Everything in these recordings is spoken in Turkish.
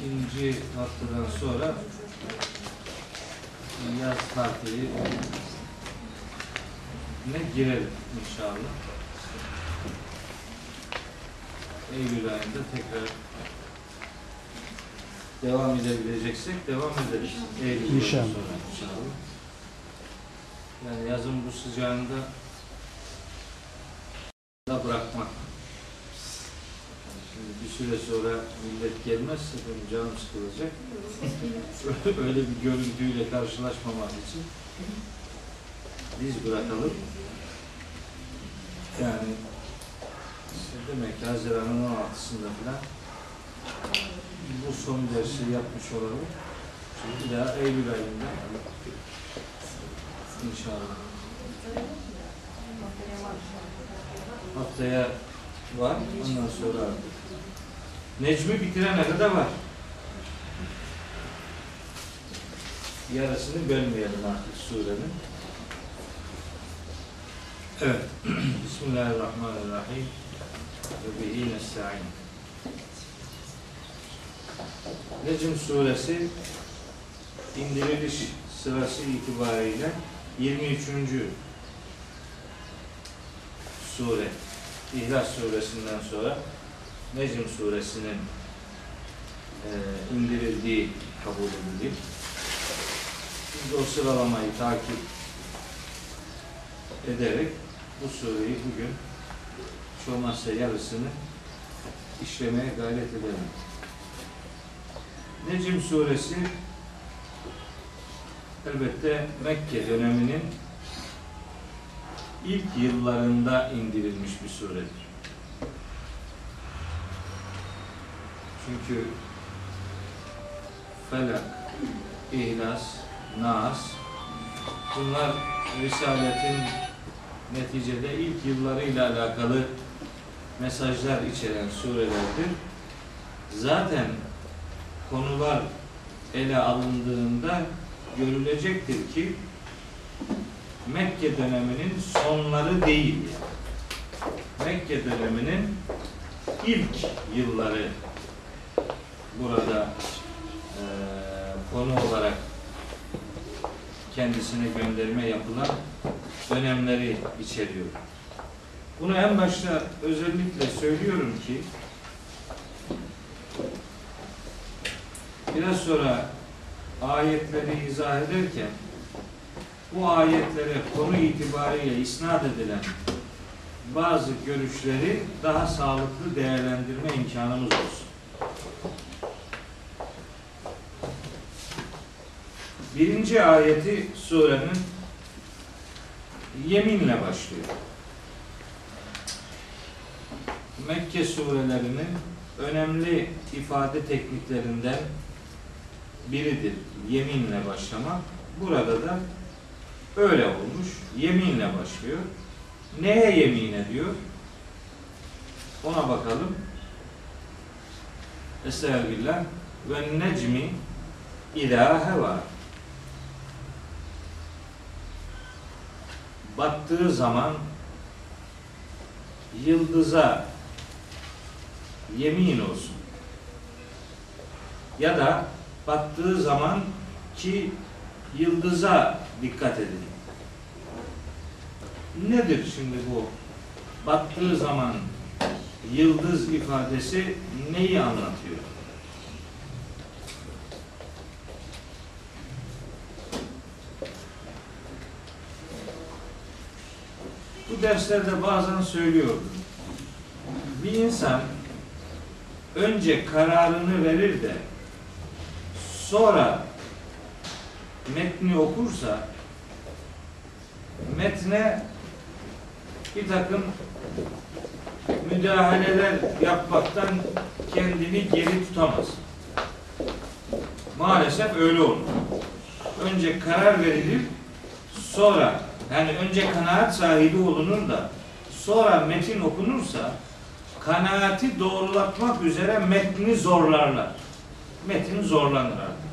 ikinci haftadan sonra yaz tatili ne girelim inşallah. Eylül ayında tekrar devam edebileceksek devam ederiz. Eylül İnşallah. sonra inşallah. Yani yazın bu sıcağında da bırakmak. Yani Şimdi bir süre sonra millet gelmezse benim canım sıkılacak. Öyle bir görüntüyle karşılaşmamak için biz bırakalım. Yani işte demek ki Haziran'ın 16'sında falan bu son dersi yapmış olalım. Şimdi daha Eylül ayında inşallah. Haftaya var. Ondan sonra Necmi bitirene kadar var. Yarısını bölmeyelim artık surenin. Evet. Bismillahirrahmanirrahim. Ve bihi nesta'in. Necm suresi indiriliş sırası itibariyle 23. sure. İhlas suresinden sonra Necm suresinin e, indirildiği kabul edilir. Biz o sıralamayı takip ederek bu sureyi bugün hiç olmazsa yarısını işlemeye gayret edelim. Necm suresi elbette Mekke döneminin ilk yıllarında indirilmiş bir suredir. Çünkü Felak, İhlas, Nas bunlar Risaletin neticede ilk yıllarıyla alakalı mesajlar içeren surelerdir. Zaten konular ele alındığında görülecektir ki Mekke döneminin sonları değil. Mekke döneminin ilk yılları burada eee, konu olarak kendisine gönderme yapılan dönemleri içeriyor. Bunu en başta özellikle söylüyorum ki biraz sonra ayetleri izah ederken bu ayetlere konu itibariyle isnat edilen bazı görüşleri daha sağlıklı değerlendirme imkanımız olsun. Birinci ayeti surenin yeminle başlıyor. Mekke surelerinin önemli ifade tekniklerinden biridir. Yeminle başlamak. Burada da öyle olmuş. Yeminle başlıyor. Neye yemin ediyor? Ona bakalım. Estağfirullah. Ve necmi ilâ heva. Battığı zaman yıldıza yemin olsun. Ya da battığı zaman ki yıldıza dikkat edin. Nedir şimdi bu? Battığı zaman yıldız ifadesi neyi anlatıyor? Derslerde bazen söylüyorum. Bir insan önce kararını verir de sonra metni okursa metne bir takım müdahaleler yapmaktan kendini geri tutamaz. Maalesef öyle olur. Önce karar verilir, sonra yani önce kanaat sahibi olunur da sonra metin okunursa kanaati doğrulatmak üzere metni zorlarlar. Metin zorlanır artık.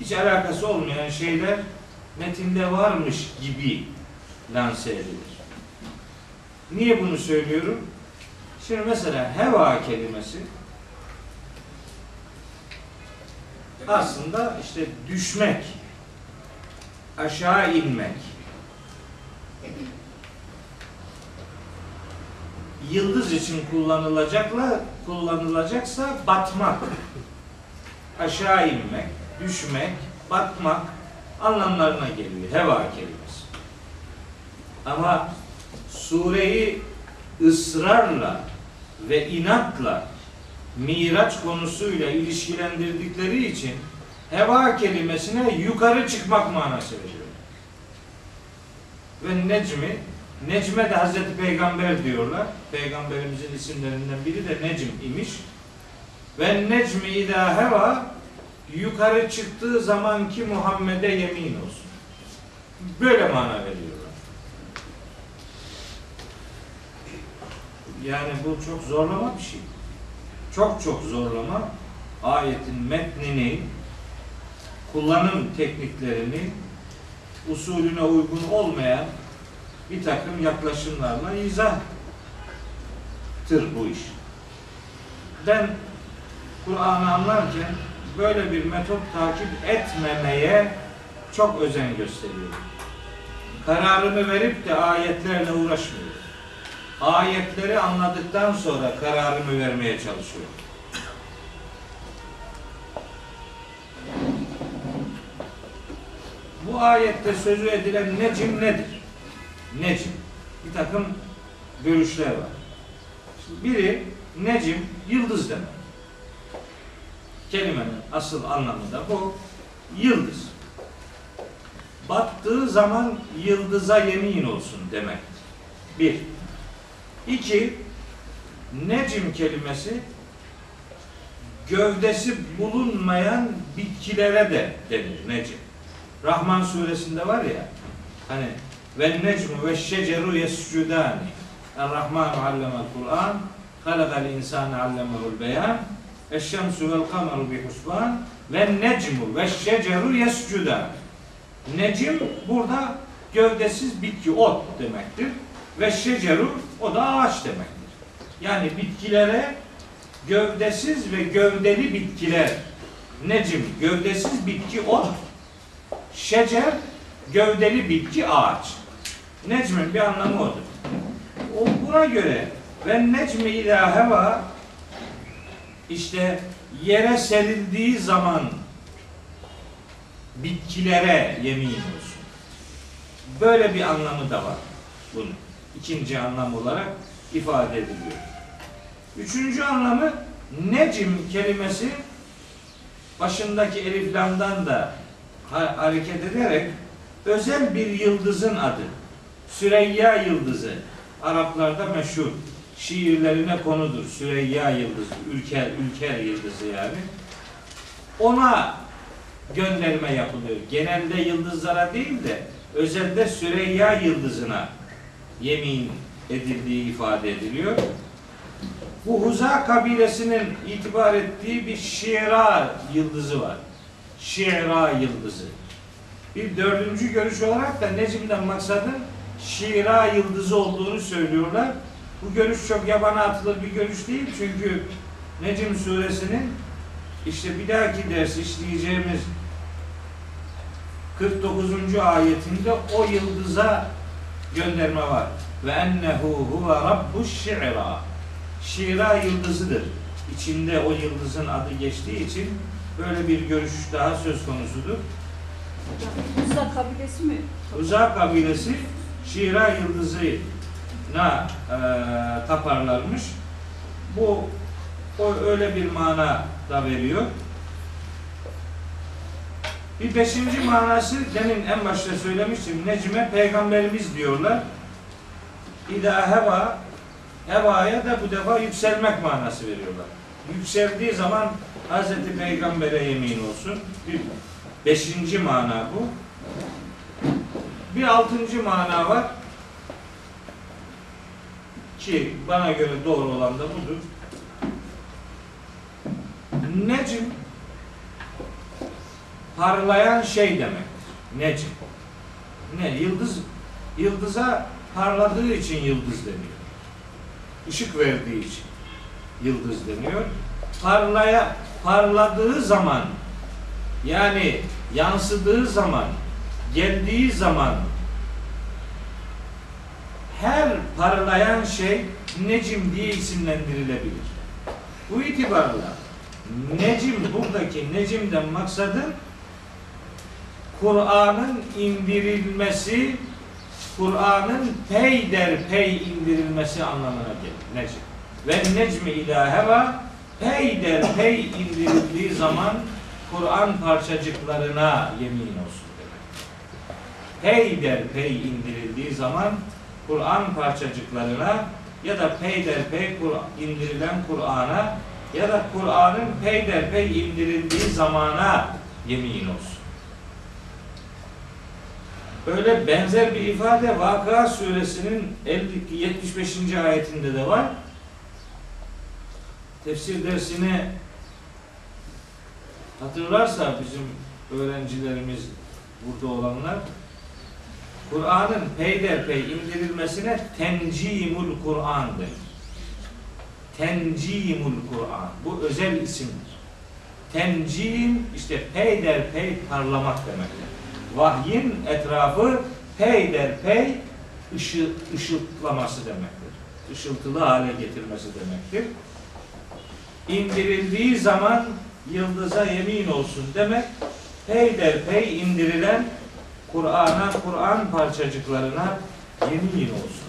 Hiç alakası olmayan şeyler metinde varmış gibi lanse edilir. Niye bunu söylüyorum? Şimdi mesela heva kelimesi aslında işte düşmek, aşağı inmek, yıldız için kullanılacakla kullanılacaksa batmak, aşağı inmek, düşmek, batmak anlamlarına geliyor heva kelimesi. Ama sureyi ısrarla ve inatla Miraç konusuyla ilişkilendirdikleri için heva kelimesine yukarı çıkmak manası veriyor. Ve Necmi, Necme de Hazreti Peygamber diyorlar. Peygamberimizin isimlerinden biri de Necm imiş. Ve Necmi idâ heva yukarı çıktığı zamanki Muhammed'e yemin olsun. Böyle mana veriyorlar. Yani bu çok zorlama bir şey. Çok çok zorlama ayetin metnini, kullanım tekniklerini usulüne uygun olmayan bir takım yaklaşımlarla izahtır bu iş. Ben Kur'an'ı anlarken böyle bir metot takip etmemeye çok özen gösteriyorum. Kararımı verip de ayetlerle uğraşmıyorum. Ayetleri anladıktan sonra kararımı vermeye çalışıyorum. Bu ayette sözü edilen necim nedir? Necim. Bir takım görüşler var. Şimdi biri necim, yıldız demek. Kelimenin asıl anlamı da bu. Yıldız. Battığı zaman yıldıza yemin olsun demektir. Bir. İki, necim kelimesi gövdesi bulunmayan bitkilere de denir necim. Rahman suresinde var ya hani ve necmu ve şeceru yescudani Er-Rahman allemel Kur'an halakal insane allemehul beyan Eşşemsu vel kameru bi husban ve necmu ve şeceru yescudan. Necim burada gövdesiz bitki, ot demektir. Ve şeceru o da ağaç demektir. Yani bitkilere gövdesiz ve gövdeli bitkiler. Necim gövdesiz bitki ot. Şecer gövdeli bitki ağaç. Necmin bir anlamı odur. O buna göre ve necmi ila heva işte yere serildiği zaman bitkilere yemin olsun. Böyle bir anlamı da var bunun. İkinci anlam olarak ifade ediliyor. Üçüncü anlamı necim kelimesi başındaki eliflamdan da hareket ederek özel bir yıldızın adı. Süreyya yıldızı. Araplarda meşhur. Şiirlerine konudur. Süreyya yıldızı. Ülker, ülker yıldızı yani. Ona gönderme yapılıyor. Genelde yıldızlara değil de özelde Süreyya yıldızına yemin edildiği ifade ediliyor. Bu Huza kabilesinin itibar ettiği bir Şira yıldızı var. Şira yıldızı. Bir dördüncü görüş olarak da Necim'den maksadın Şira yıldızı olduğunu söylüyorlar. Bu görüş çok yabana atılır bir görüş değil çünkü Necim suresinin işte bir dahaki ders işleyeceğimiz 49. ayetinde o yıldıza gönderme var. Ve ennehu huve rabbuş şi'ra. Şira yıldızıdır. İçinde o yıldızın adı geçtiği için böyle bir görüş daha söz konusudur. Musa kabilesi mi? Uzak kabilesi Şira yıldızına e, taparlarmış. Bu o öyle bir mana da veriyor. Bir beşinci manası demin en başta söylemiştim. Necme peygamberimiz diyorlar. İda heva hevaya da bu defa yükselmek manası veriyorlar. Yükseldiği zaman Hazreti Peygamber'e yemin olsun. Bir beşinci mana bu. Bir altıncı mana var. Ki bana göre doğru olan da budur. Necim parlayan şey demektir. Necim. Ne? Yıldız yıldıza parladığı için yıldız deniyor. Işık verdiği için yıldız deniyor. Parlaya parladığı zaman Yani yansıdığı zaman, geldiği zaman her parlayan şey necim diye isimlendirilebilir. Bu itibarla necim buradaki necimden maksadım Kur'an'ın indirilmesi, Kur'an'ın peyderpey indirilmesi anlamına gelir. Necim. Ve necmi ila heva peyderpey indirildiği zaman Kur'an parçacıklarına yemin olsun demek. Peyderpey indirildiği zaman Kur'an parçacıklarına ya da peyderpey Kur- indirilen Kur'an'a ya da Kur'an'ın peyderpey indirildiği zamana yemin olsun. Böyle benzer bir ifade Vakıa suresinin 52 75. ayetinde de var. Tefsir dersini hatırlarsa bizim öğrencilerimiz burada olanlar Kur'an'ın peyderpey indirilmesine tencimul Kur'an denir. Tencimul Kur'an. Bu özel isimdir. Tencim işte peyderpey parlamak demektir. Vahyin etrafı peyderpey ışı, ışıltlaması demektir. Işıltılı hale getirmesi demektir. İndirildiği zaman yıldıza yemin olsun demek peyderpey indirilen Kur'an'a, Kur'an parçacıklarına yemin olsun.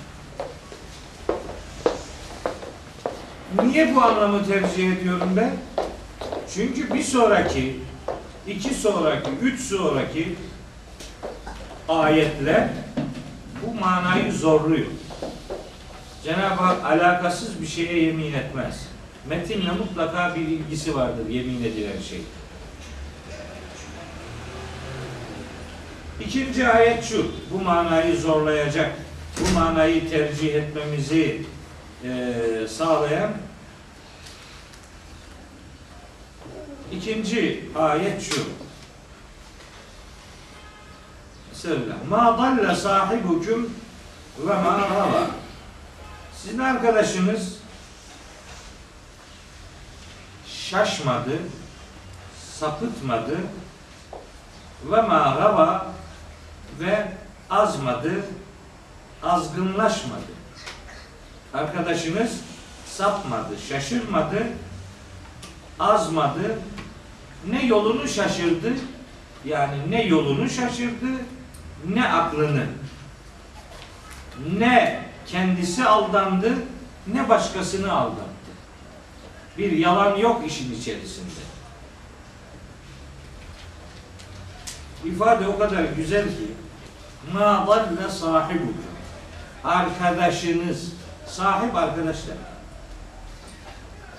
Niye bu anlamı tercih ediyorum ben? Çünkü bir sonraki, iki sonraki, üç sonraki ayetler bu manayı zorluyor. Cenab-ı Hak alakasız bir şeye yemin etmez. Metinle mutlaka bir ilgisi vardır yemin edilen şey. İkinci ayet şu, bu manayı zorlayacak, bu manayı tercih etmemizi e, sağlayan ikinci ayet şu. Mesela ma dalle sahibukum ve ma gava. Sizin arkadaşınız şaşmadı, sapıtmadı ve ma gava ve azmadı, azgınlaşmadı. Arkadaşınız sapmadı, şaşırmadı, azmadı, ne yolunu şaşırdı, yani ne yolunu şaşırdı, ne aklını, ne kendisi aldandı, ne başkasını aldattı. Bir yalan yok işin içerisinde. İfade o kadar güzel ki ma dalle sahibukum arkadaşınız sahip arkadaşlar.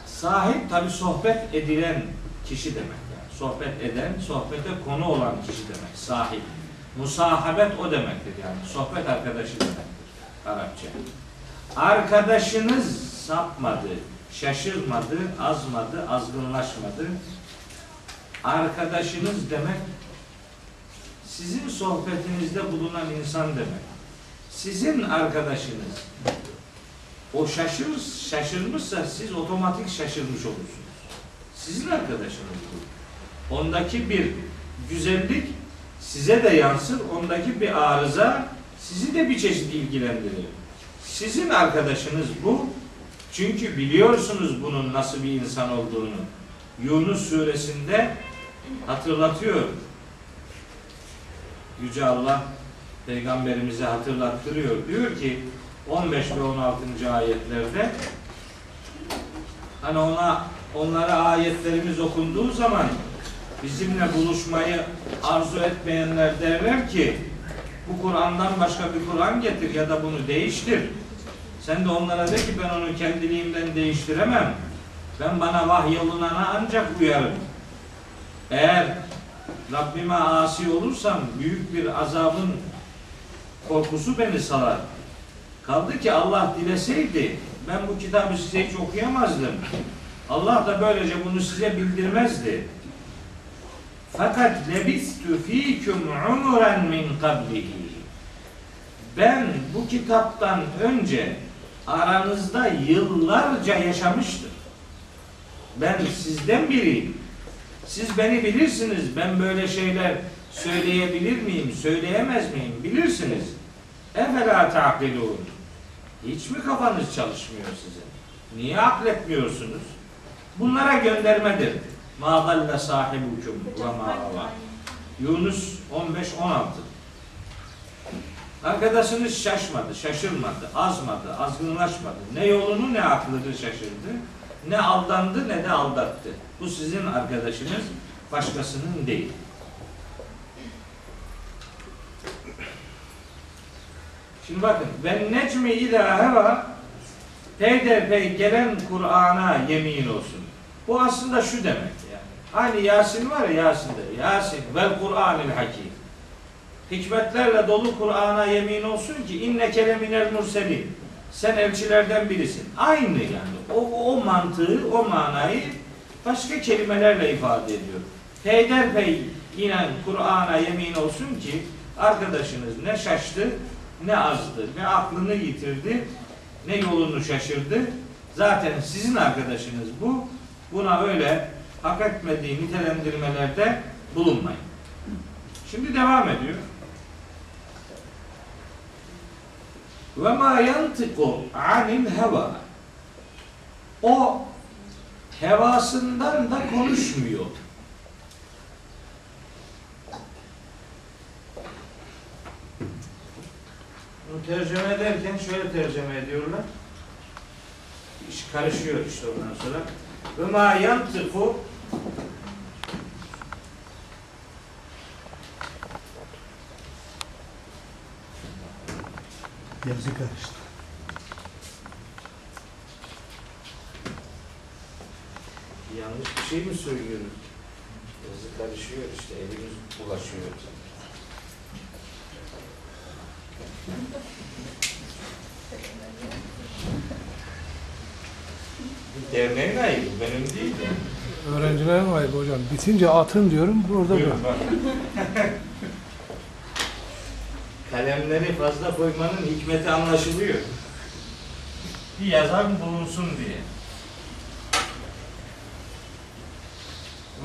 Sahip tabi sohbet edilen kişi demek yani. Sohbet eden sohbete konu olan kişi demek sahip. Musahabet o demektir yani. Sohbet arkadaşı demektir Arapça. Arkadaşınız sapmadı şaşırmadı azmadı azgınlaşmadı arkadaşınız demek sizin sohbetinizde bulunan insan demek. Sizin arkadaşınız o şaşır, şaşırmışsa siz otomatik şaşırmış olursunuz. Sizin arkadaşınız bu. Ondaki bir güzellik size de yansır, ondaki bir arıza sizi de bir çeşit ilgilendirir. Sizin arkadaşınız bu. Çünkü biliyorsunuz bunun nasıl bir insan olduğunu. Yunus suresinde hatırlatıyor. Yüce Allah peygamberimize hatırlattırıyor. Diyor ki 15 ve 16. ayetlerde hani ona onlara ayetlerimiz okunduğu zaman bizimle buluşmayı arzu etmeyenler derler ki bu Kur'an'dan başka bir Kur'an getir ya da bunu değiştir. Sen de onlara de ki ben onu kendiliğimden değiştiremem. Ben bana vahyolunana ancak uyarım. Eğer Rabbime asi olursam büyük bir azabın korkusu beni salar. Kaldı ki Allah dileseydi ben bu kitabı size hiç okuyamazdım. Allah da böylece bunu size bildirmezdi. Fakat lebistü fîküm umuren min kablihi. Ben bu kitaptan önce aranızda yıllarca yaşamıştım. Ben sizden biriyim. Siz beni bilirsiniz. Ben böyle şeyler söyleyebilir miyim? Söyleyemez miyim? Bilirsiniz. Efela ta'kilun. Hiç mi kafanız çalışmıyor sizin? Niye akletmiyorsunuz? Bunlara göndermedir. Ma dalle sahibukum ve ma. Yunus 15-16 Arkadaşınız şaşmadı, şaşırmadı, azmadı, azgınlaşmadı. Ne yolunu ne aklını şaşırdı. Ne aldandı ne de aldattı. Bu sizin arkadaşınız, başkasının değil. Şimdi bakın, ben necmi ila heva peyderpey gelen Kur'an'a yemin olsun. Bu aslında şu demek yani. Hani Yasin var ya Yasin'de. Yasin vel Kur'anil hakim. Hikmetlerle dolu Kur'an'a yemin olsun ki inne keleminel murselin. Sen elçilerden birisin. Aynı yani. O, o mantığı, o manayı başka kelimelerle ifade ediyor. Peyderpey yine Kur'an'a yemin olsun ki arkadaşınız ne şaştı, ne azdı, ne aklını yitirdi, ne yolunu şaşırdı. Zaten sizin arkadaşınız bu. Buna öyle hak etmediği nitelendirmelerde bulunmayın. Şimdi devam ediyor. Ve ma yantiku anil heva. O hevasından da konuşmuyor. Bunu tercüme ederken şöyle tercüme ediyorlar. İş karışıyor işte ondan sonra. Ve ma yantiku Yazı karıştı. Yanlış bir şey mi söylüyoruz? Yazı karışıyor işte elimiz bulaşıyor. Derneğin ayıbı benim değil yani. Öğrencilerin ayıbı hocam. Bitince atın diyorum burada bırak. Kalemleri fazla koymanın hikmeti anlaşılıyor. Bir yazar bulunsun diye.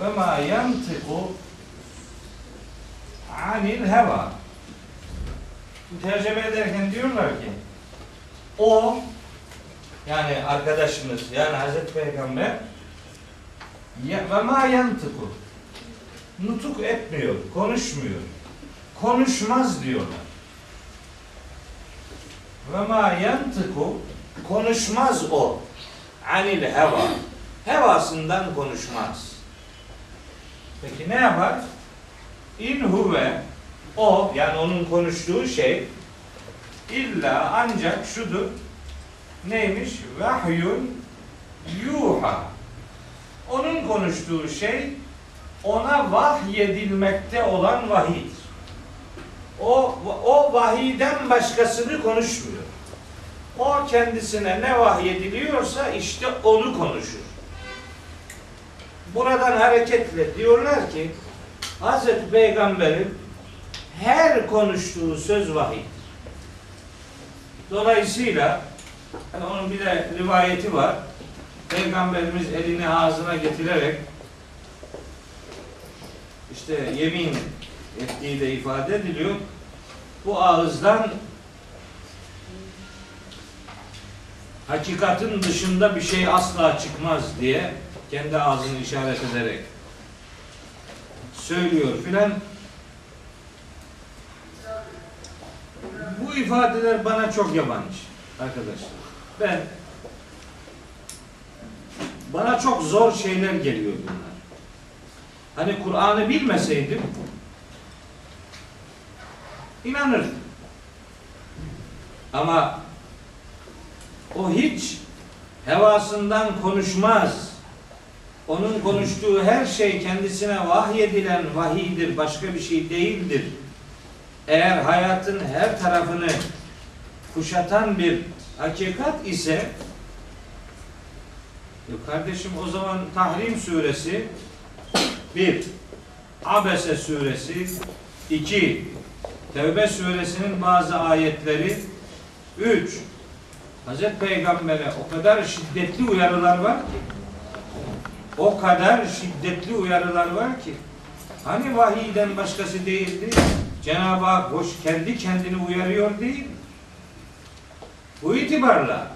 Ve ma yantiku anil heva. Tercüme ederken diyorlar ki o yani arkadaşımız yani Hazreti Peygamber ve ma yantiku nutuk etmiyor, konuşmuyor. Konuşmaz diyorlar. Ve ma yantiku konuşmaz o. Anil heva. Hevasından konuşmaz. Peki ne yapar? İn huve o yani onun konuştuğu şey illa ancak şudur. Neymiş? Vahyun yuha. Onun konuştuğu şey ona vahyedilmekte olan vahiydir. O, o vahiyden başkasını konuşmuyor. O kendisine ne vahyediliyorsa işte onu konuşur. Buradan hareketle diyorlar ki Hazreti Peygamber'in her konuştuğu söz vahiydir. Dolayısıyla hani onun bir de rivayeti var. Peygamberimiz elini ağzına getirerek işte yemin ettiği de ifade ediliyor. Bu ağızdan hakikatin dışında bir şey asla çıkmaz diye kendi ağzını işaret ederek söylüyor filan. Bu ifadeler bana çok yabancı arkadaşlar. Ben bana çok zor şeyler geliyor bunlar. Hani Kur'an'ı bilmeseydim inanırdım. Ama o hiç hevasından konuşmaz. Onun konuştuğu her şey kendisine vahyedilen vahiydir, başka bir şey değildir. Eğer hayatın her tarafını kuşatan bir hakikat ise kardeşim o zaman Tahrim suresi bir Abese suresi iki Tevbe suresinin bazı ayetleri üç Hazreti Peygamber'e o kadar şiddetli uyarılar var ki o kadar şiddetli uyarılar var ki hani vahiyden başkası değildi. Cenab-ı Hak hoş kendi kendini uyarıyor değil. Bu itibarla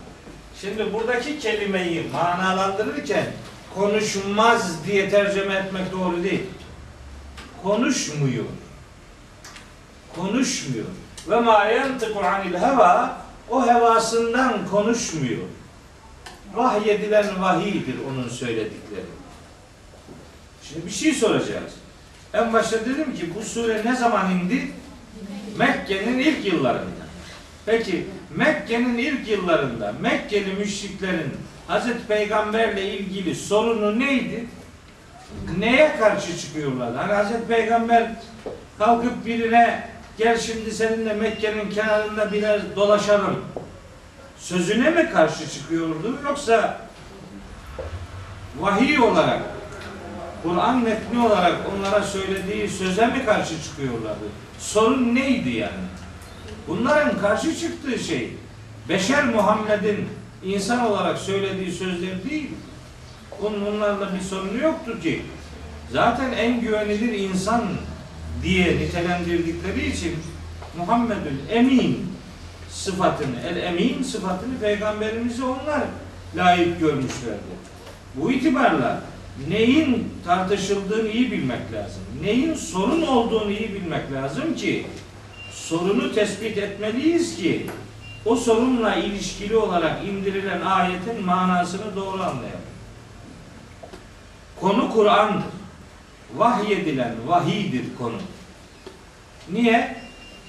şimdi buradaki kelimeyi manalandırırken konuşmaz diye tercüme etmek doğru değil. Konuşmuyor. Konuşmuyor. Ve ma yantiku anil heva o hevasından konuşmuyor. Vahyedilen vahiydir onun söyledikleri. Şimdi bir şey soracağız. En başta dedim ki bu sure ne zaman indi? Mekke'nin ilk yıllarında. Peki Mekke'nin ilk yıllarında Mekkeli müşriklerin Hazreti Peygamberle ilgili sorunu neydi? Neye karşı çıkıyorlar? Hani Hazreti Peygamber kalkıp birine gel şimdi seninle Mekke'nin kenarında biraz dolaşalım sözüne mi karşı çıkıyordu yoksa vahiy olarak Kur'an metni olarak onlara söylediği söze mi karşı çıkıyorlardı? Sorun neydi yani? Bunların karşı çıktığı şey Beşer Muhammed'in insan olarak söylediği sözler değil. Bunun onlarla bir sorunu yoktu ki. Zaten en güvenilir insan diye nitelendirdikleri için Muhammedül Emin sıfatını, el emin sıfatını peygamberimize onlar layık görmüşlerdi. Bu itibarla neyin tartışıldığını iyi bilmek lazım. Neyin sorun olduğunu iyi bilmek lazım ki sorunu tespit etmeliyiz ki o sorunla ilişkili olarak indirilen ayetin manasını doğru anlayalım. Konu Kur'an'dır. Vahyedilen vahidir konu. Niye?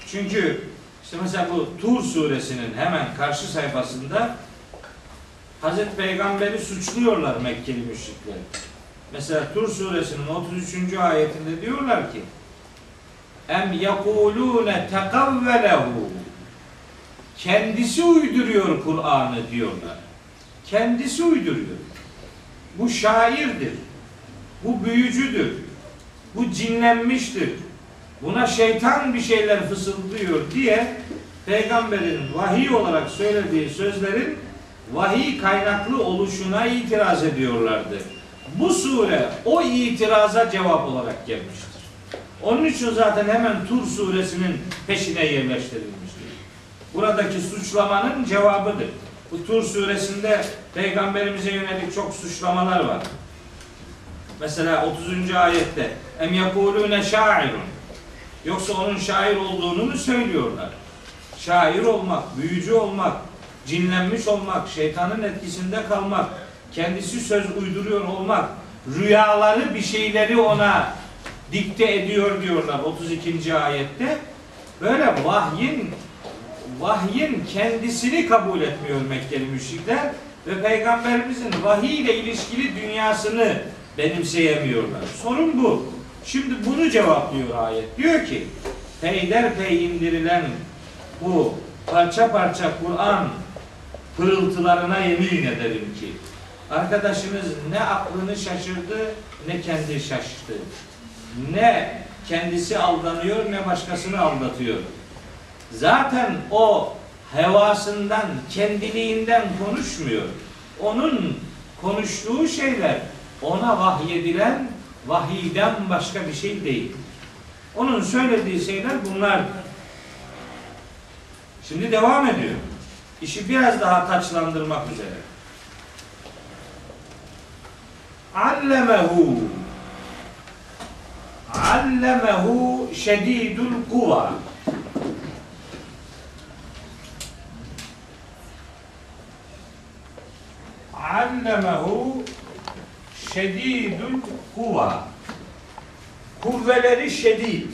Çünkü işte mesela bu Tur suresinin hemen karşı sayfasında Hazreti Peygamber'i suçluyorlar Mekkeli müşrikler. Mesela Tur suresinin 33. ayetinde diyorlar ki Em yekulune tekavvelehu Kendisi uyduruyor Kur'an'ı diyorlar. Kendisi uyduruyor. Bu şairdir. Bu büyücüdür. Bu cinlenmiştir. Buna şeytan bir şeyler fısıldıyor diye peygamberin vahiy olarak söylediği sözlerin vahiy kaynaklı oluşuna itiraz ediyorlardı. Bu sure o itiraza cevap olarak gelmiştir. Onun için zaten hemen Tur suresinin peşine yerleştirilmiştir. Buradaki suçlamanın cevabıdır. Bu Tur suresinde peygamberimize yönelik çok suçlamalar var. Mesela 30. ayette em yekulune şairun Yoksa onun şair olduğunu mu söylüyorlar? Şair olmak, büyücü olmak, cinlenmiş olmak, şeytanın etkisinde kalmak, kendisi söz uyduruyor olmak, rüyaları bir şeyleri ona dikte ediyor diyorlar 32. ayette. Böyle vahyin vahyin kendisini kabul etmiyor Mekkeli müşrikler ve peygamberimizin vahiy ile ilişkili dünyasını benimseyemiyorlar. Sorun bu. Şimdi bunu cevaplıyor ayet. Diyor ki peyderpey indirilen bu parça parça Kur'an pırıltılarına yemin ederim ki arkadaşınız ne aklını şaşırdı ne kendi şaştı. Ne kendisi aldanıyor ne başkasını aldatıyor. Zaten o hevasından, kendiliğinden konuşmuyor. Onun konuştuğu şeyler ona vahyedilen vahiyden başka bir şey değil. Onun söylediği şeyler bunlardır. Şimdi devam ediyor. İşi biraz daha taçlandırmak üzere. Allemehu Allemehu şedidul kuva Allemehu şedidül kuva. Kuvveleri şedid.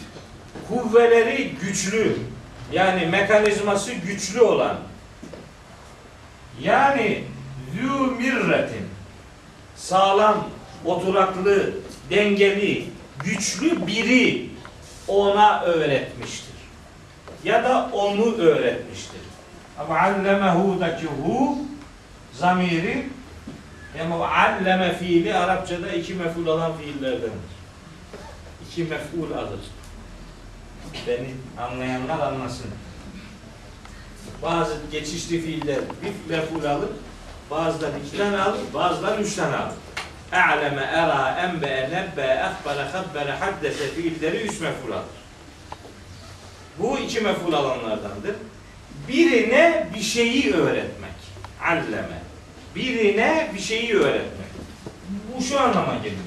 Kuvveleri güçlü. Yani mekanizması güçlü olan. Yani zü mirretin. Sağlam, oturaklı, dengeli, güçlü biri ona öğretmiştir. Ya da onu öğretmiştir. Ama allemehu'daki hu zamiri yani alleme fiili Arapçada iki mef'ul alan fiillerdendir. İki mef'ul alır. Beni anlayanlar anlasın. Bazı geçişli fiiller bir mef'ul alır, bazıları iki tane alır, bazıları üç tane alır. A'leme, era, enbe, nebbe, ehbere, habbere, haddese fiilleri üç mef'ul alır. Bu iki mef'ul alanlardandır. Birine bir şeyi öğretmek. Alleme. Birine bir şeyi öğretmek. Bu şu anlama geliyor.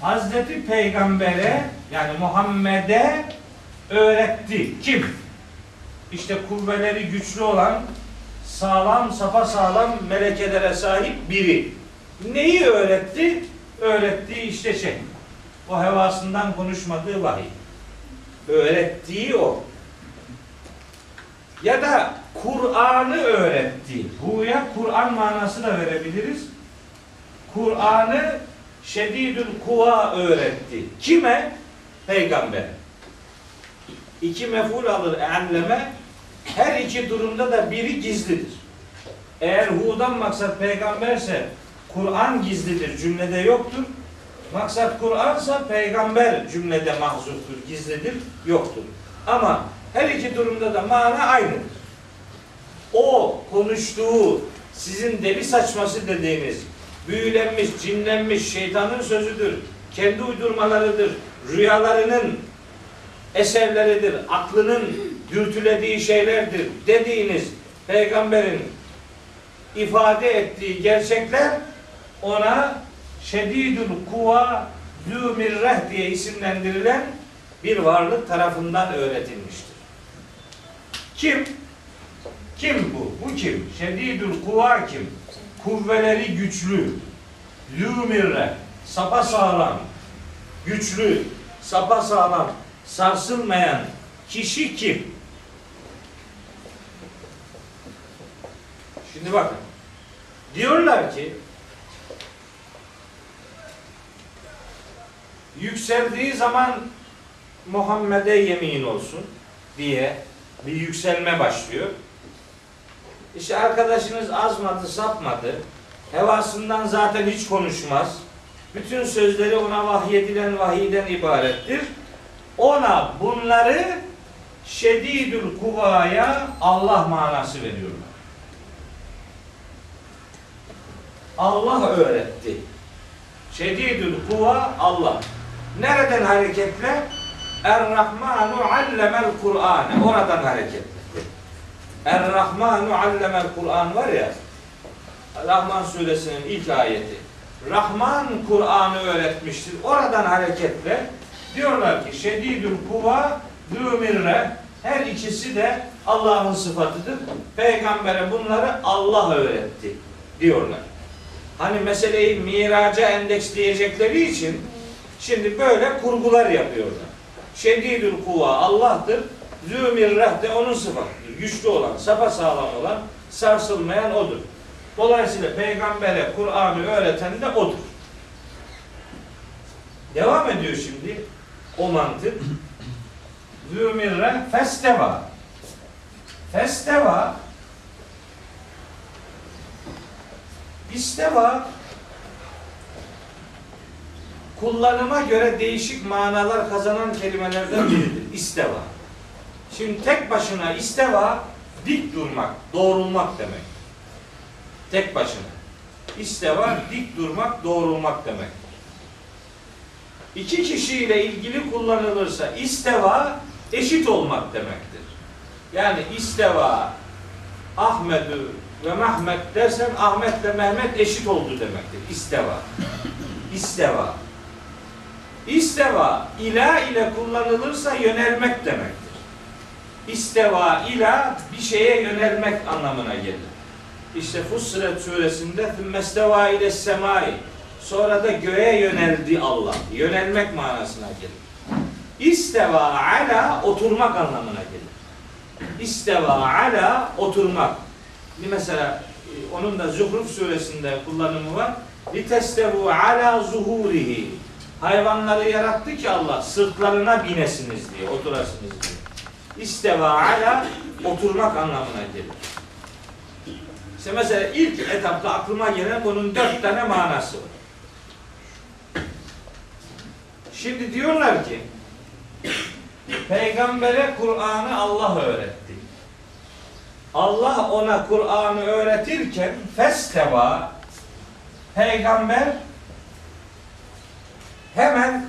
Hazreti Peygamber'e yani Muhammed'e öğretti. Kim? İşte kuvveleri güçlü olan sağlam, sapa sağlam melekelere sahip biri. Neyi öğretti? Öğrettiği işte şey. O hevasından konuşmadığı vahiy. Öğrettiği o. Ya da Kur'an'ı öğretti. Bu'ya Kur'an manası da verebiliriz. Kur'an'ı şedidül kuva öğretti. Kime? Peygamber. İki mef'ul alır enleme. Her iki durumda da biri gizlidir. Eğer hu'dan maksat peygamberse Kur'an gizlidir, cümlede yoktur. Maksat Kur'ansa peygamber cümlede mahzuftur, gizlidir, yoktur. Ama her iki durumda da mana aynıdır. O konuştuğu sizin deli saçması dediğiniz büyülenmiş, cinlenmiş şeytanın sözüdür. Kendi uydurmalarıdır. Rüyalarının eserleridir. Aklının dürtülediği şeylerdir dediğiniz peygamberin ifade ettiği gerçekler ona şedidül kuva zümirreh diye isimlendirilen bir varlık tarafından öğretilmiştir. Kim? Kim bu? Bu kim? Şedidül kuva kim? Kuvveleri güçlü, zümirreh, sapa sağlam, güçlü, sapa sağlam, sarsılmayan kişi kim? Şimdi bakın. Diyorlar ki yükseldiği zaman Muhammed'e yemin olsun diye bir yükselme başlıyor. İşte arkadaşınız azmadı, sapmadı. Hevasından zaten hiç konuşmaz. Bütün sözleri ona vahyedilen vahiyden ibarettir. Ona bunları şedidül kuvaya Allah manası veriyorlar. Allah öğretti. Şedidül kuva Allah. Nereden hareketle? Er-Rahmanu allemel Kur'ane. Oradan hareketle. Er-Rahmanu allemel Kur'an var ya. Rahman suresinin ilk ayeti. Rahman Kur'an'ı öğretmiştir. Oradan hareketle diyorlar ki şedidül kuva zümirre her ikisi de Allah'ın sıfatıdır. Peygambere bunları Allah öğretti diyorlar. Hani meseleyi miraca endeksleyecekleri için şimdi böyle kurgular yapıyorlar. Şedidül kuva Allah'tır. Zümirreh de onun sıfatıdır. Güçlü olan, sapa sağlam olan, sarsılmayan odur. Dolayısıyla peygambere Kur'an'ı öğreten de odur. Devam ediyor şimdi o mantık. Zümirre festeva. Festeva İsteva kullanıma göre değişik manalar kazanan kelimelerden biridir. İsteva. Şimdi tek başına isteva dik durmak, doğrulmak demek. Tek başına. İsteva dik durmak, doğrulmak demek. İki kişiyle ilgili kullanılırsa isteva eşit olmak demektir. Yani isteva Ahmetü ve Mehmet dersen Ahmet ve Mehmet eşit oldu demektir. İsteva. İsteva. İsteva ila ile kullanılırsa yönelmek demektir. İsteva ila bir şeye yönelmek anlamına gelir. İşte Fussilet suresinde Mesteva ile semai sonra da göğe yöneldi Allah. Yönelmek manasına gelir. İsteva ala oturmak anlamına gelir. İsteva ala oturmak. Bir mesela e, onun da Zuhruf suresinde kullanımı var. Litestevu ala zuhurihi. Hayvanları yarattı ki Allah sırtlarına binesiniz diye, oturasınız diye. İsteva ala oturmak anlamına gelir. İşte mesela ilk etapta aklıma gelen bunun dört tane manası var. Şimdi diyorlar ki Peygambere Kur'an'ı Allah öğretti. Allah ona Kur'an'ı öğretirken festeva peygamber hemen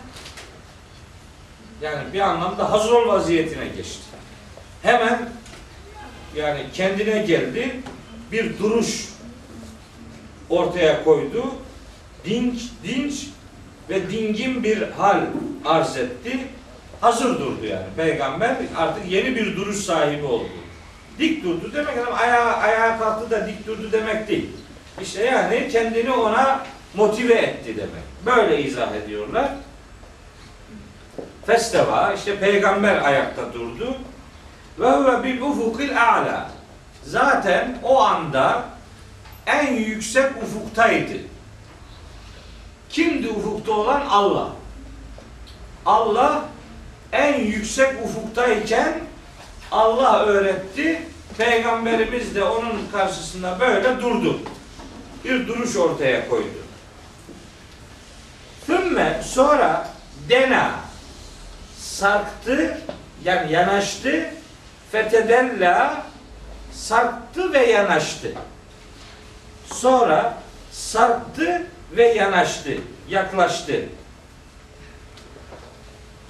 yani bir anlamda hazır ol vaziyetine geçti. Hemen yani kendine geldi. Bir duruş ortaya koydu. Dinç, dinç ve dingin bir hal arz etti. Hazır durdu yani. Peygamber artık yeni bir duruş sahibi oldu. Dik durdu demek adam ayağa, ayağa kalktı da dik durdu demek değil. İşte yani kendini ona motive etti demek. Böyle izah ediyorlar. Festeva işte peygamber ayakta durdu. Ve huve bil ufukil a'la. Zaten o anda en yüksek ufuktaydı. Kimdi ufukta olan? Allah. Allah en yüksek ufuktayken Allah öğretti. Peygamberimiz de onun karşısında böyle durdu. Bir duruş ortaya koydu. Sümme sonra dena sarktı yani yanaştı fetedella sarktı ve yanaştı. Sonra sarktı ve yanaştı, yaklaştı.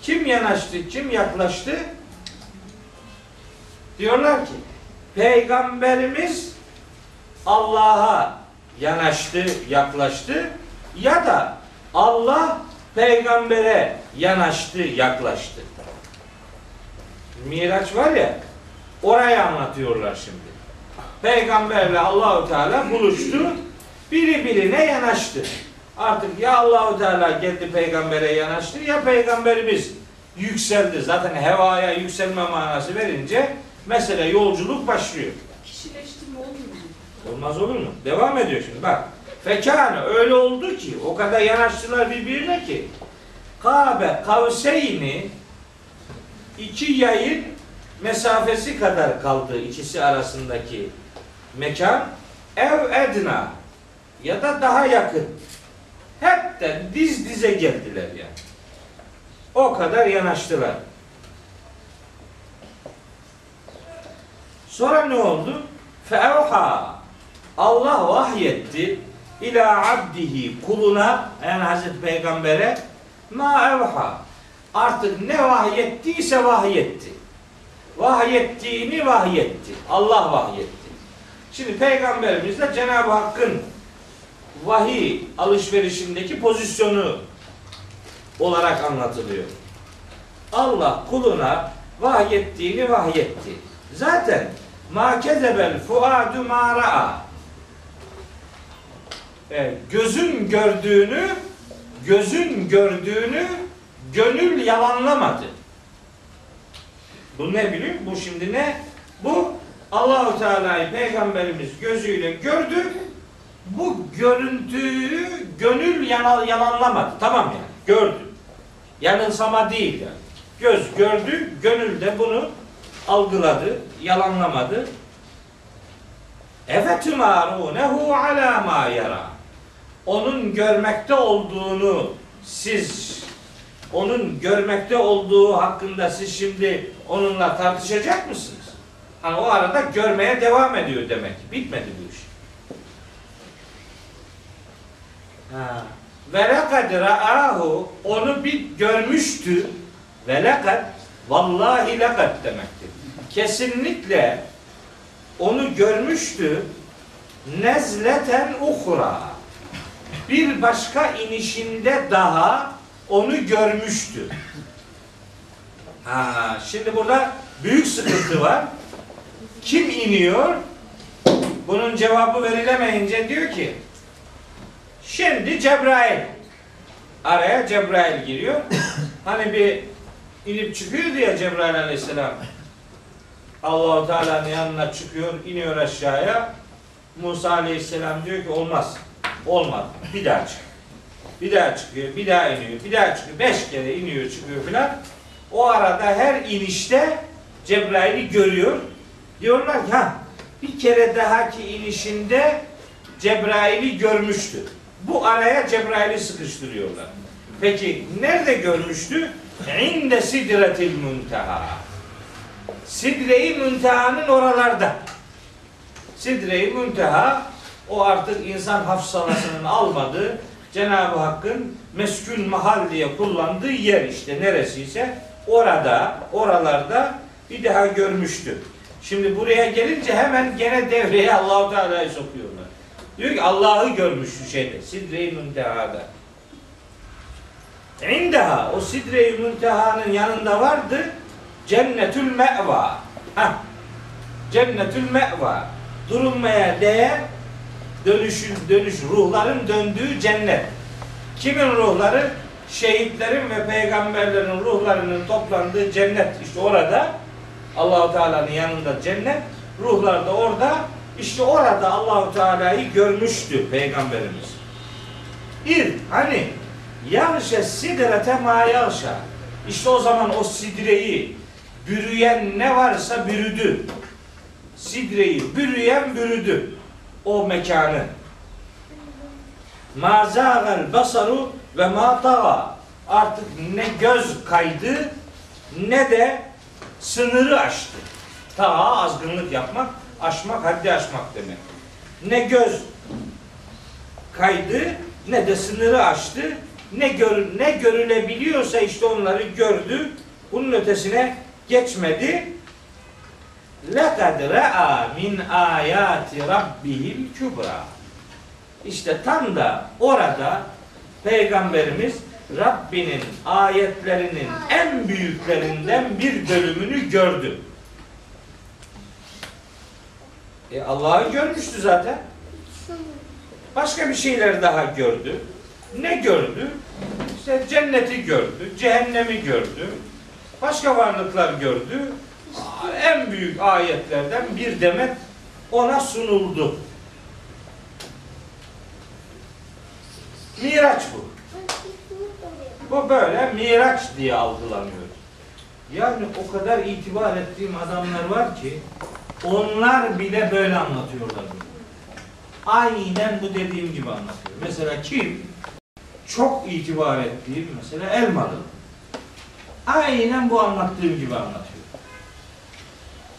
Kim yanaştı, kim yaklaştı? Diyorlar ki Peygamberimiz Allah'a yanaştı, yaklaştı ya da Allah peygambere yanaştı, yaklaştı. Miraç var ya orayı anlatıyorlar şimdi. Peygamberle Allahu Teala buluştu. Biri birine yanaştı. Artık ya Allahu Teala geldi peygambere yanaştı ya peygamberimiz yükseldi. Zaten hevaya yükselme manası verince mesele yolculuk başlıyor. Kişileştirme olmuyor mu? Olmaz olur mu? Devam ediyor şimdi bak. Fekâne öyle oldu ki o kadar yanaştılar birbirine ki Kabe kavseyni iki yayın mesafesi kadar kaldı ikisi arasındaki mekan ev edna ya da daha yakın. Hepten diz dize geldiler yani. O kadar yanaştılar. Sonra ne oldu? Feevha Allah vahyetti ila abdihi kuluna yani Hazreti Peygamber'e ma evha artık ne vahyettiyse vahyetti. Vahyettiğini vahyetti. Allah vahyetti. Şimdi Peygamberimiz de Cenab-ı Hakk'ın vahiy alışverişindeki pozisyonu olarak anlatılıyor. Allah kuluna vahyettiğini vahyetti. Zaten ma kezebel fuadu ma ra'a. Evet, gözün gördüğünü gözün gördüğünü gönül yalanlamadı. Bu ne biliyor? Bu şimdi ne? Bu Allahu Teala'yı peygamberimiz gözüyle gördü. Bu görüntüyü gönül yana- yalanlamadı. Tamam yani. Gördü. Yanılsama değil yani. Göz gördü, gönül de bunu algıladı, yalanlamadı. Efetümarunehu ala ma yara. Onun görmekte olduğunu siz onun görmekte olduğu hakkında siz şimdi onunla tartışacak mısınız? Hani o arada görmeye devam ediyor demek. Bitmedi bu iş. Ha. Ve lekad ra'ahu onu bir görmüştü. Ve lekad vallahi lekad demektir. Kesinlikle onu görmüştü. Nezleten uhra. Bir başka inişinde daha onu görmüştü. Ha, şimdi burada büyük sıkıntı var. Kim iniyor? Bunun cevabı verilemeyince diyor ki şimdi Cebrail araya Cebrail giriyor. Hani bir inip çıkıyor diye Cebrail aleyhisselam Allahu Teala'nın yanına çıkıyor, iniyor aşağıya. Musa aleyhisselam diyor ki olmaz. Olmadı. Bir daha çık. Bir daha çıkıyor, bir daha iniyor, bir daha çıkıyor. Beş kere iniyor, çıkıyor filan. O arada her inişte Cebrail'i görüyor. Diyorlar ki ha bir kere dahaki inişinde Cebrail'i görmüştü. Bu araya Cebrail'i sıkıştırıyorlar. Peki nerede görmüştü? İnde sidretil munteha. Sidre-i Münteha'nın oralarda. Sidre-i Münteha O artık insan hafsalasının almadığı Cenab-ı Hakk'ın meskun mahal diye kullandığı yer işte neresiyse orada, oralarda bir daha görmüştü. Şimdi buraya gelince hemen gene devreye Allahu Teala'yı sokuyorlar. Diyor ki Allah'ı görmüş şu şeyde. Sidre-i Münteha'da. İndeha o Sidre-i Münteha'nın yanında vardı Cennetül Me'va. Hah. Cennetül Me'va. Durulmaya değer dönüşün dönüş ruhların döndüğü cennet. Kimin ruhları? Şehitlerin ve peygamberlerin ruhlarının toplandığı cennet. İşte orada Allahu Teala'nın yanında cennet, ruhlar da orada. İşte orada Allahu Teala'yı görmüştü peygamberimiz. Bir hani yağşe sidrete ma yağşa. İşte o zaman o sidreyi bürüyen ne varsa bürüdü. Sidreyi bürüyen bürüdü o mekanı. Ma zâgel basaru ve ma tağa. Artık ne göz kaydı ne de sınırı aştı. Tağa azgınlık yapmak, aşmak, haddi aşmak demek. Ne göz kaydı ne de sınırı aştı. Ne gör, ne görülebiliyorsa işte onları gördü. Bunun ötesine geçmedi. لَقَدْ رَأَى مِنْ آيَاتِ رَبِّهِ الْكُبْرَى İşte tam da orada Peygamberimiz Rabbinin ayetlerinin en büyüklerinden bir bölümünü gördü. E Allah'ı görmüştü zaten. Başka bir şeyler daha gördü. Ne gördü? İşte cenneti gördü, cehennemi gördü. Başka varlıklar gördü. en büyük ayetlerden bir demet ona sunuldu. Miraç bu. Bu böyle miraç diye algılanıyor. Yani o kadar itibar ettiğim adamlar var ki onlar bile böyle anlatıyorlar. bunu. Aynen bu dediğim gibi anlatıyor. Mesela kim? Çok itibar ettiğim mesela Elmalı. Aynen bu anlattığım gibi anlatıyor.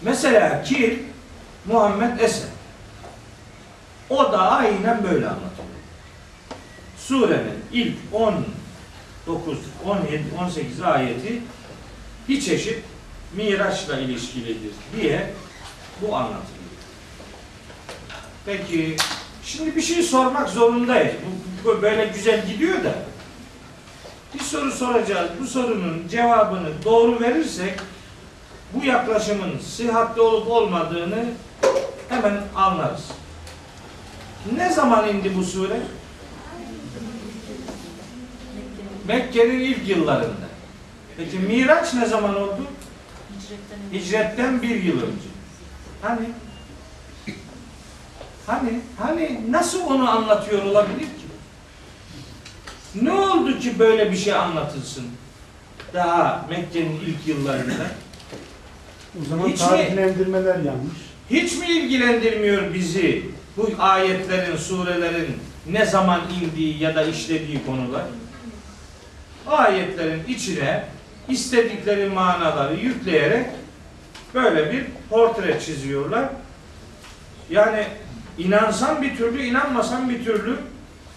Mesela kim? Muhammed Esen. O da aynen böyle anlatıyor. Surenin ilk 19, 17, 18 ayeti bir çeşit Miraç'la ilişkilidir diye bu anlatılıyor. Peki şimdi bir şey sormak zorundayız. Bu, bu böyle güzel gidiyor da bir soru soracağız. Bu sorunun cevabını doğru verirsek bu yaklaşımın sıhhatli olup olmadığını hemen anlarız. Ne zaman indi bu sure? Mekke'nin ilk yıllarında. Peki Miraç ne zaman oldu? Hicretten bir yıl önce. Hani? Hani? Hani nasıl onu anlatıyor olabilir ki? Ne oldu ki böyle bir şey anlatılsın? Daha Mekke'nin ilk yıllarında. O zaman Hiç mi- tarihlendirmeler yanlış. Hiç mi ilgilendirmiyor bizi bu ayetlerin, surelerin ne zaman indiği ya da işlediği konular? Ayetlerin içine istedikleri manaları yükleyerek böyle bir portre çiziyorlar. Yani inansan bir türlü, inanmasan bir türlü.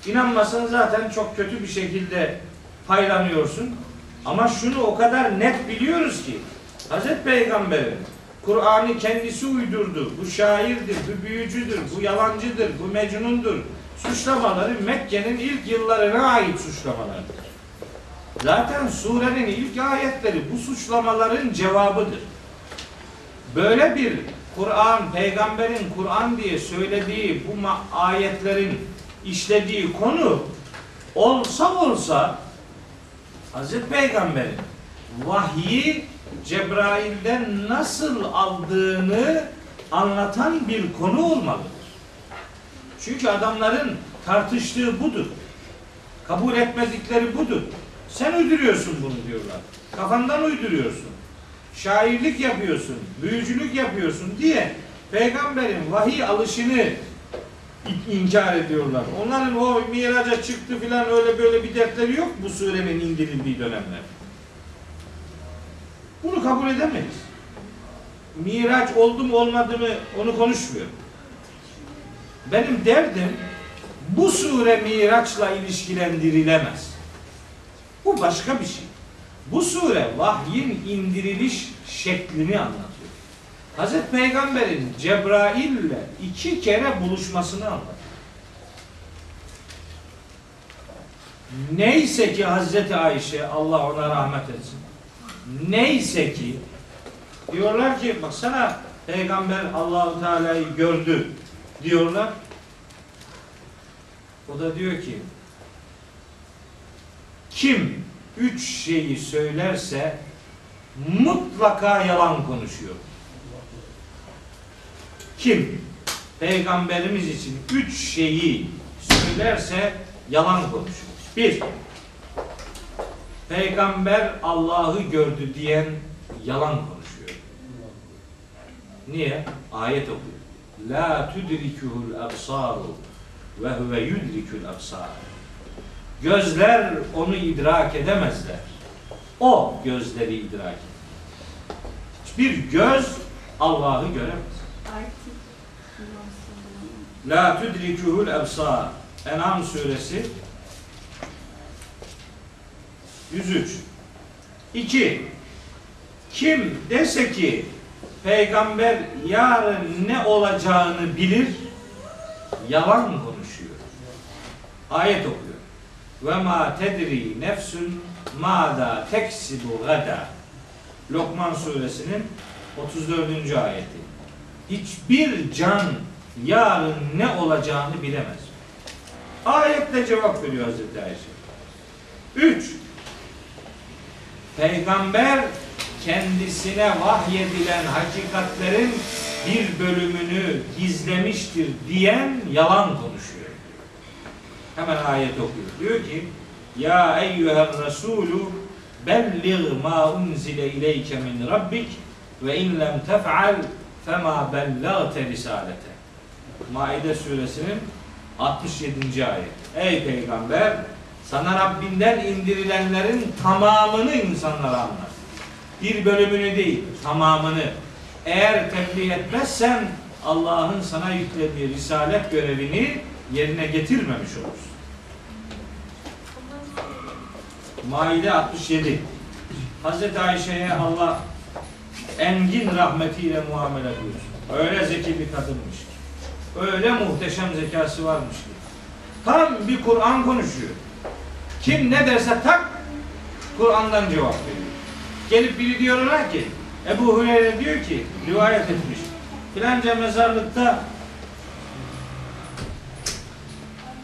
İnanmasan zaten çok kötü bir şekilde paylanıyorsun. Ama şunu o kadar net biliyoruz ki Hazreti Peygamber'in Kur'an'ı kendisi uydurdu. Bu şairdir, bu büyücüdür, bu yalancıdır, bu mecnundur. Suçlamaları Mekke'nin ilk yıllarına ait suçlamalardır. Zaten surenin ilk ayetleri bu suçlamaların cevabıdır. Böyle bir Kur'an, peygamberin Kur'an diye söylediği bu ayetlerin işlediği konu olsa olsa Hazreti Peygamber'in vahyi Cebrail'den nasıl aldığını anlatan bir konu olmalıdır. Çünkü adamların tartıştığı budur. Kabul etmedikleri budur. Sen uyduruyorsun bunu diyorlar. Kafandan uyduruyorsun. Şairlik yapıyorsun, büyücülük yapıyorsun diye peygamberin vahiy alışını in- inkar ediyorlar. Onların o miraca çıktı filan öyle böyle bir dertleri yok bu surenin indirildiği dönemler. Bunu kabul edemeyiz. Miraç oldu mu olmadı mı onu konuşmuyor. Benim derdim bu sure Miraç'la ilişkilendirilemez. Bu başka bir şey. Bu sure vahyin indiriliş şeklini anlatıyor. Hazreti Peygamber'in Cebrail ile iki kere buluşmasını anlatıyor. Neyse ki Hazreti Ayşe Allah ona rahmet etsin. Neyse ki diyorlar ki baksana peygamber Allahu Teala'yı gördü diyorlar. O da diyor ki kim üç şeyi söylerse mutlaka yalan konuşuyor. Kim peygamberimiz için üç şeyi söylerse yalan konuşuyor. Bir, peygamber Allah'ı gördü diyen yalan konuşuyor. Niye? Ayet okuyor. La tudrikuhul absaru ve huve yudrikul absar. Gözler onu idrak edemezler. O gözleri idrak eder. Hiçbir göz Allah'ı göremez. La tudrikuhul absar. En'am suresi 103. 2. Kim dese ki peygamber yarın ne olacağını bilir yalan konuşuyor. Ayet okuyor. Ve ma tedri nefsun mada teksibu gada. Lokman suresinin 34. ayeti. Hiçbir can yarın ne olacağını bilemez. Ayetle cevap veriyor Hazreti Ayşe. 3. Peygamber kendisine vahyedilen hakikatlerin bir bölümünü gizlemiştir diyen yalan konuşuyor. Hemen ayet okuyor. Diyor ki Ya eyyüher Resulü bellig ma unzile ileyke min rabbik ve in lem tef'al fema bellagte risalete. Maide suresinin 67. ayet. Ey peygamber sana Rabbinden indirilenlerin tamamını insanlara anlat. Bir bölümünü değil, tamamını. Eğer tebliğ etmezsen Allah'ın sana yüklediği risalet görevini yerine getirmemiş olursun. Maide 67. Hazreti Ayşe'ye Allah engin rahmetiyle muamele buyursun. Öyle zeki bir kadınmış ki. Öyle muhteşem zekası varmış ki. Tam bir Kur'an konuşuyor. Kim ne derse tak Kur'an'dan cevap veriyor. Gelip biri diyorlar ki Ebu Hureyre diyor ki rivayet etmiş. Filanca mezarlıkta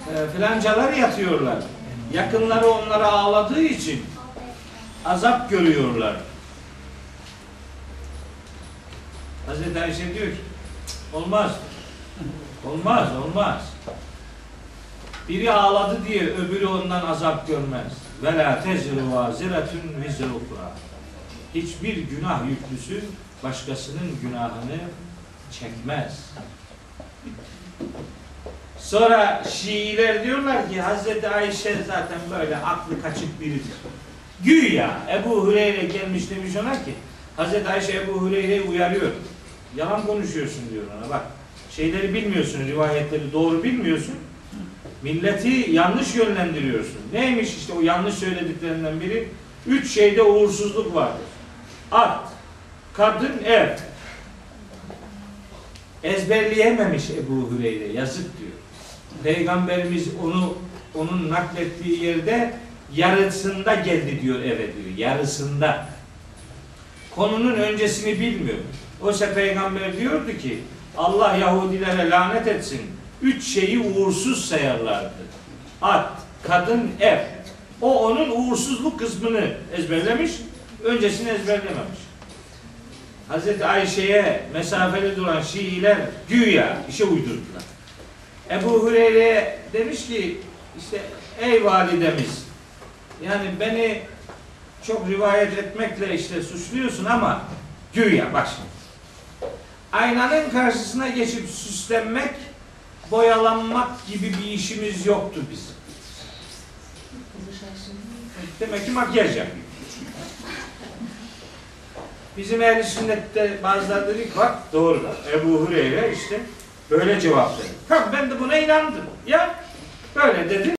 e, filancalar yatıyorlar. Yakınları onlara ağladığı için azap görüyorlar. Hazreti Ayşe diyor ki olmaz. Olmaz, olmaz. Biri ağladı diye öbürü ondan azap görmez. Ve la tezru vaziretun. Hiçbir günah yüklüsü başkasının günahını çekmez. Sonra Şiiler diyorlar ki Hazreti Ayşe zaten böyle aklı kaçık biridir. Güya Ebu Hureyre gelmiş demiş ona ki Hazreti Ayşe Ebu Hureyre'yi uyarıyor. Yalan konuşuyorsun diyor ona bak. Şeyleri bilmiyorsun, rivayetleri doğru bilmiyorsun. Milleti yanlış yönlendiriyorsun. Neymiş işte o yanlış söylediklerinden biri? Üç şeyde uğursuzluk vardır. At, kadın, ev. Ezberleyememiş Ebu Hureyre. Yazık diyor. Peygamberimiz onu onun naklettiği yerde yarısında geldi diyor eve diyor. Yarısında. Konunun öncesini bilmiyor. Oysa peygamber diyordu ki Allah Yahudilere lanet etsin. Üç şeyi uğursuz sayarlardı. At, kadın, ev. O onun uğursuzluk kısmını ezberlemiş, öncesini ezberlememiş. Hazreti Ayşe'ye mesafeli duran Şiiler güya işe uydurdular. Ebu Hureyre demiş ki işte ey validemiz yani beni çok rivayet etmekle işte suçluyorsun ama güya bak şimdi. Aynanın karşısına geçip süslenmek, boyalanmak gibi bir işimiz yoktu bizim. Demek ki makyaj yapıyor. Bizim ehl sünnette bazıları dedi ki bak doğru da Ebu Hureyre işte Böyle cevap verir. Tamam ben de buna inandım. Ya böyle dedi.